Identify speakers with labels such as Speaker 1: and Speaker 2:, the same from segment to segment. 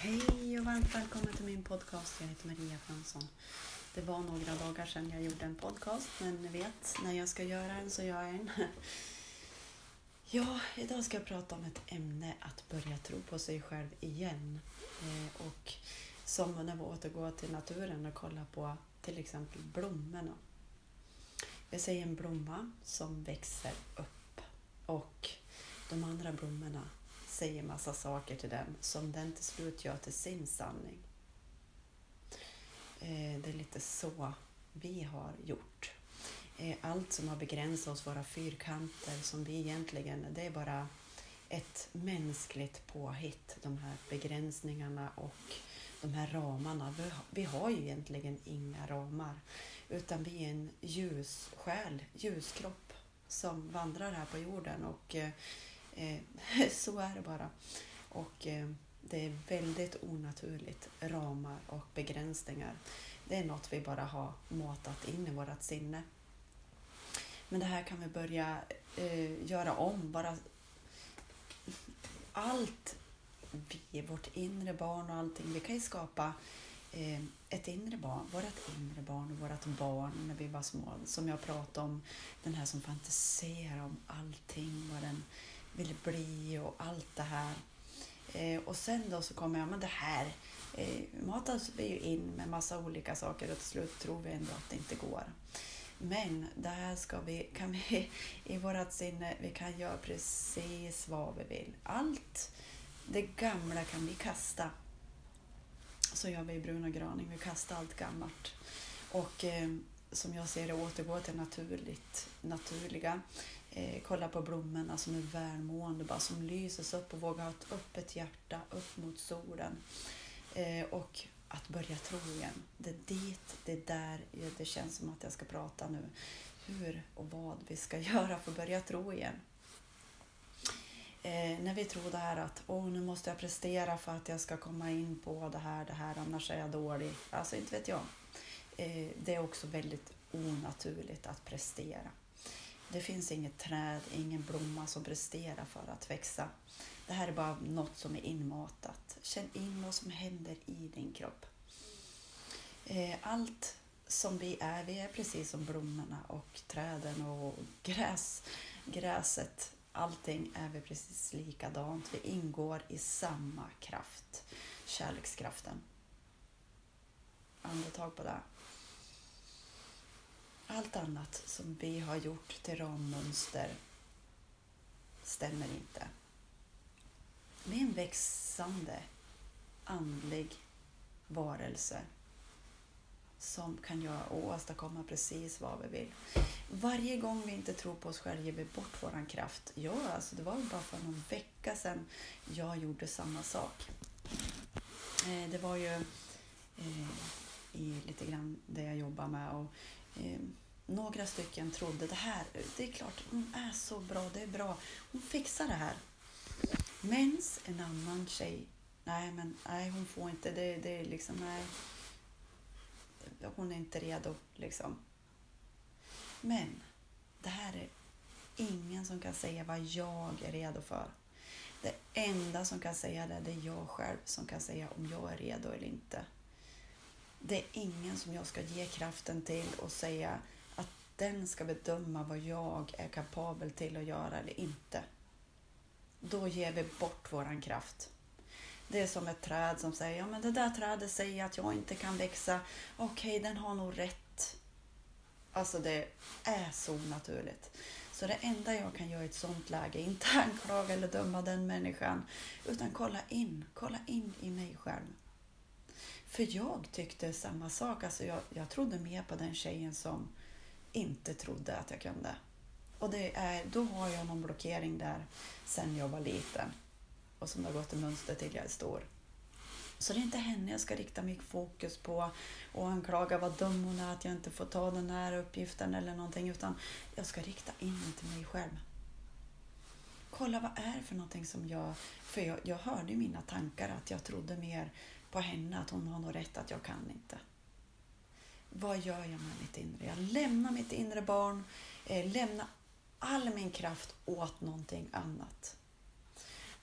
Speaker 1: Hej och varmt välkommen till min podcast. Jag heter Maria Fransson. Det var några dagar sedan jag gjorde en podcast, men ni vet, när jag ska göra en så gör jag en. Ja, idag ska jag prata om ett ämne, att börja tro på sig själv igen. Eh, och som när vi återgår till naturen och kollar på till exempel blommorna. Jag säger en blomma som växer upp och de andra blommorna säger massa saker till den som den till slut gör till sin sanning. Eh, det är lite så vi har gjort. Eh, allt som har begränsat oss, våra fyrkanter, som vi egentligen, det är bara ett mänskligt påhitt, de här begränsningarna och de här ramarna. Vi har ju egentligen inga ramar, utan vi är en ljussjäl, ljuskropp som vandrar här på jorden och eh, eh, så är det bara. Och eh, det är väldigt onaturligt, ramar och begränsningar. Det är något vi bara har matat in i vårt sinne. Men det här kan vi börja eh, göra om. Bara allt vi, vårt inre barn och allting. Vi kan ju skapa eh, ett inre barn, vårt inre barn och vårt barn när vi var små. Som jag pratade om, den här som fantiserar om allting. Vad den vill bli och allt det här. Eh, och sen då så kommer jag, men det här eh, matas vi ju in med massa olika saker och till slut tror vi ändå att det inte går. Men det här ska vi, kan vi i vårt sinne, vi kan göra precis vad vi vill. Allt det gamla kan vi kasta. Så gör vi i Bruna Graning, vi kastar allt gammalt. Och eh, som jag ser det återgå till naturligt, naturliga eh, kolla på blommorna som är välmående, bara som lyses upp och våga ha ett öppet hjärta upp mot solen. Eh, och att börja tro igen. Det är dit, det är där det känns som att jag ska prata nu. Hur och vad vi ska göra för att börja tro igen. Eh, när vi tror det här att åh, nu måste jag prestera för att jag ska komma in på det här, det här, annars är jag dålig. Alltså inte vet jag. Eh, det är också väldigt onaturligt att prestera. Det finns inget träd, ingen blomma som presterar för att växa. Det här är bara något som är inmatat. Känn in vad som händer i din kropp. Eh, allt som vi är, vi är precis som blommorna och träden och gräs, gräset. Allting är vi precis likadant. Vi ingår i samma kraft, kärlekskraften. Andetag på det. Allt annat som vi har gjort till rammönster stämmer inte. Vi är en växande andlig varelse som kan göra och åstadkomma precis vad vi vill. Varje gång vi inte tror på oss själva ger vi bort vår kraft. Ja, alltså det var bara för någon vecka sedan jag gjorde samma sak. Eh, det var ju eh, i lite grann det jag jobbar med och eh, några stycken trodde det här, det är klart, hon är så bra, det är bra, hon fixar det här. Mens, en annan tjej, nej men nej hon får inte, det, det är liksom, nej. Hon är inte redo liksom. Men det här är ingen som kan säga vad jag är redo för. Det enda som kan säga det, det är jag själv som kan säga om jag är redo eller inte. Det är ingen som jag ska ge kraften till och säga att den ska bedöma vad jag är kapabel till att göra eller inte. Då ger vi bort våran kraft. Det är som ett träd som säger, ja men det där trädet säger att jag inte kan växa. Okej, okay, den har nog rätt. Alltså det är så naturligt. Så det enda jag kan göra i ett sånt läge, inte anklaga eller döma den människan, utan kolla in, kolla in i mig själv. För jag tyckte samma sak. Alltså jag, jag trodde mer på den tjejen som inte trodde att jag kunde. Och det är, då har jag någon blockering där sen jag var liten och som har gått i mönster till jag är stor. Så det är inte henne jag ska rikta mitt fokus på och anklaga vad dum hon är att jag inte får ta den här uppgiften eller någonting utan jag ska rikta in till mig själv. Kolla vad är det för någonting som jag... För jag, jag hörde i mina tankar att jag trodde mer på henne att hon har nog rätt att jag kan inte. Vad gör jag med mitt inre? Jag lämnar mitt inre barn, eh, lämnar all min kraft åt någonting annat.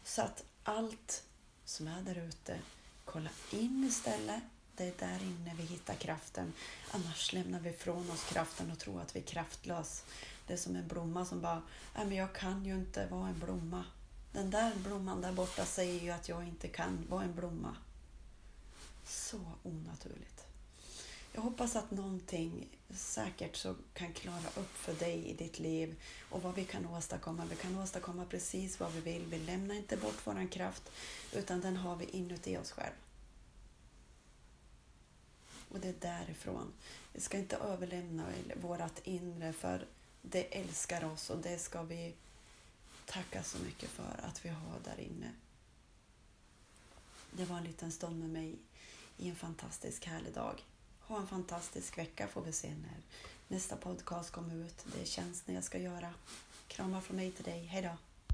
Speaker 1: Så att allt som är där ute Kolla in istället. Det är där inne vi hittar kraften. Annars lämnar vi ifrån oss kraften och tror att vi är kraftlösa. Det är som en blomma som bara, nej men jag kan ju inte vara en blomma. Den där blomman där borta säger ju att jag inte kan vara en blomma. Så onaturligt. Jag hoppas att någonting säkert så kan klara upp för dig i ditt liv och vad vi kan åstadkomma. Vi kan åstadkomma precis vad vi vill. Vi lämnar inte bort vår kraft utan den har vi inuti oss själva. Och det är därifrån. Vi ska inte överlämna vårt inre för det älskar oss och det ska vi tacka så mycket för att vi har där inne. Det var en liten stund med mig i en fantastisk härlig dag. Ha en fantastisk vecka får vi se när nästa podcast kommer ut. Det känns när jag ska göra. Kramar från mig till dig. Hej då!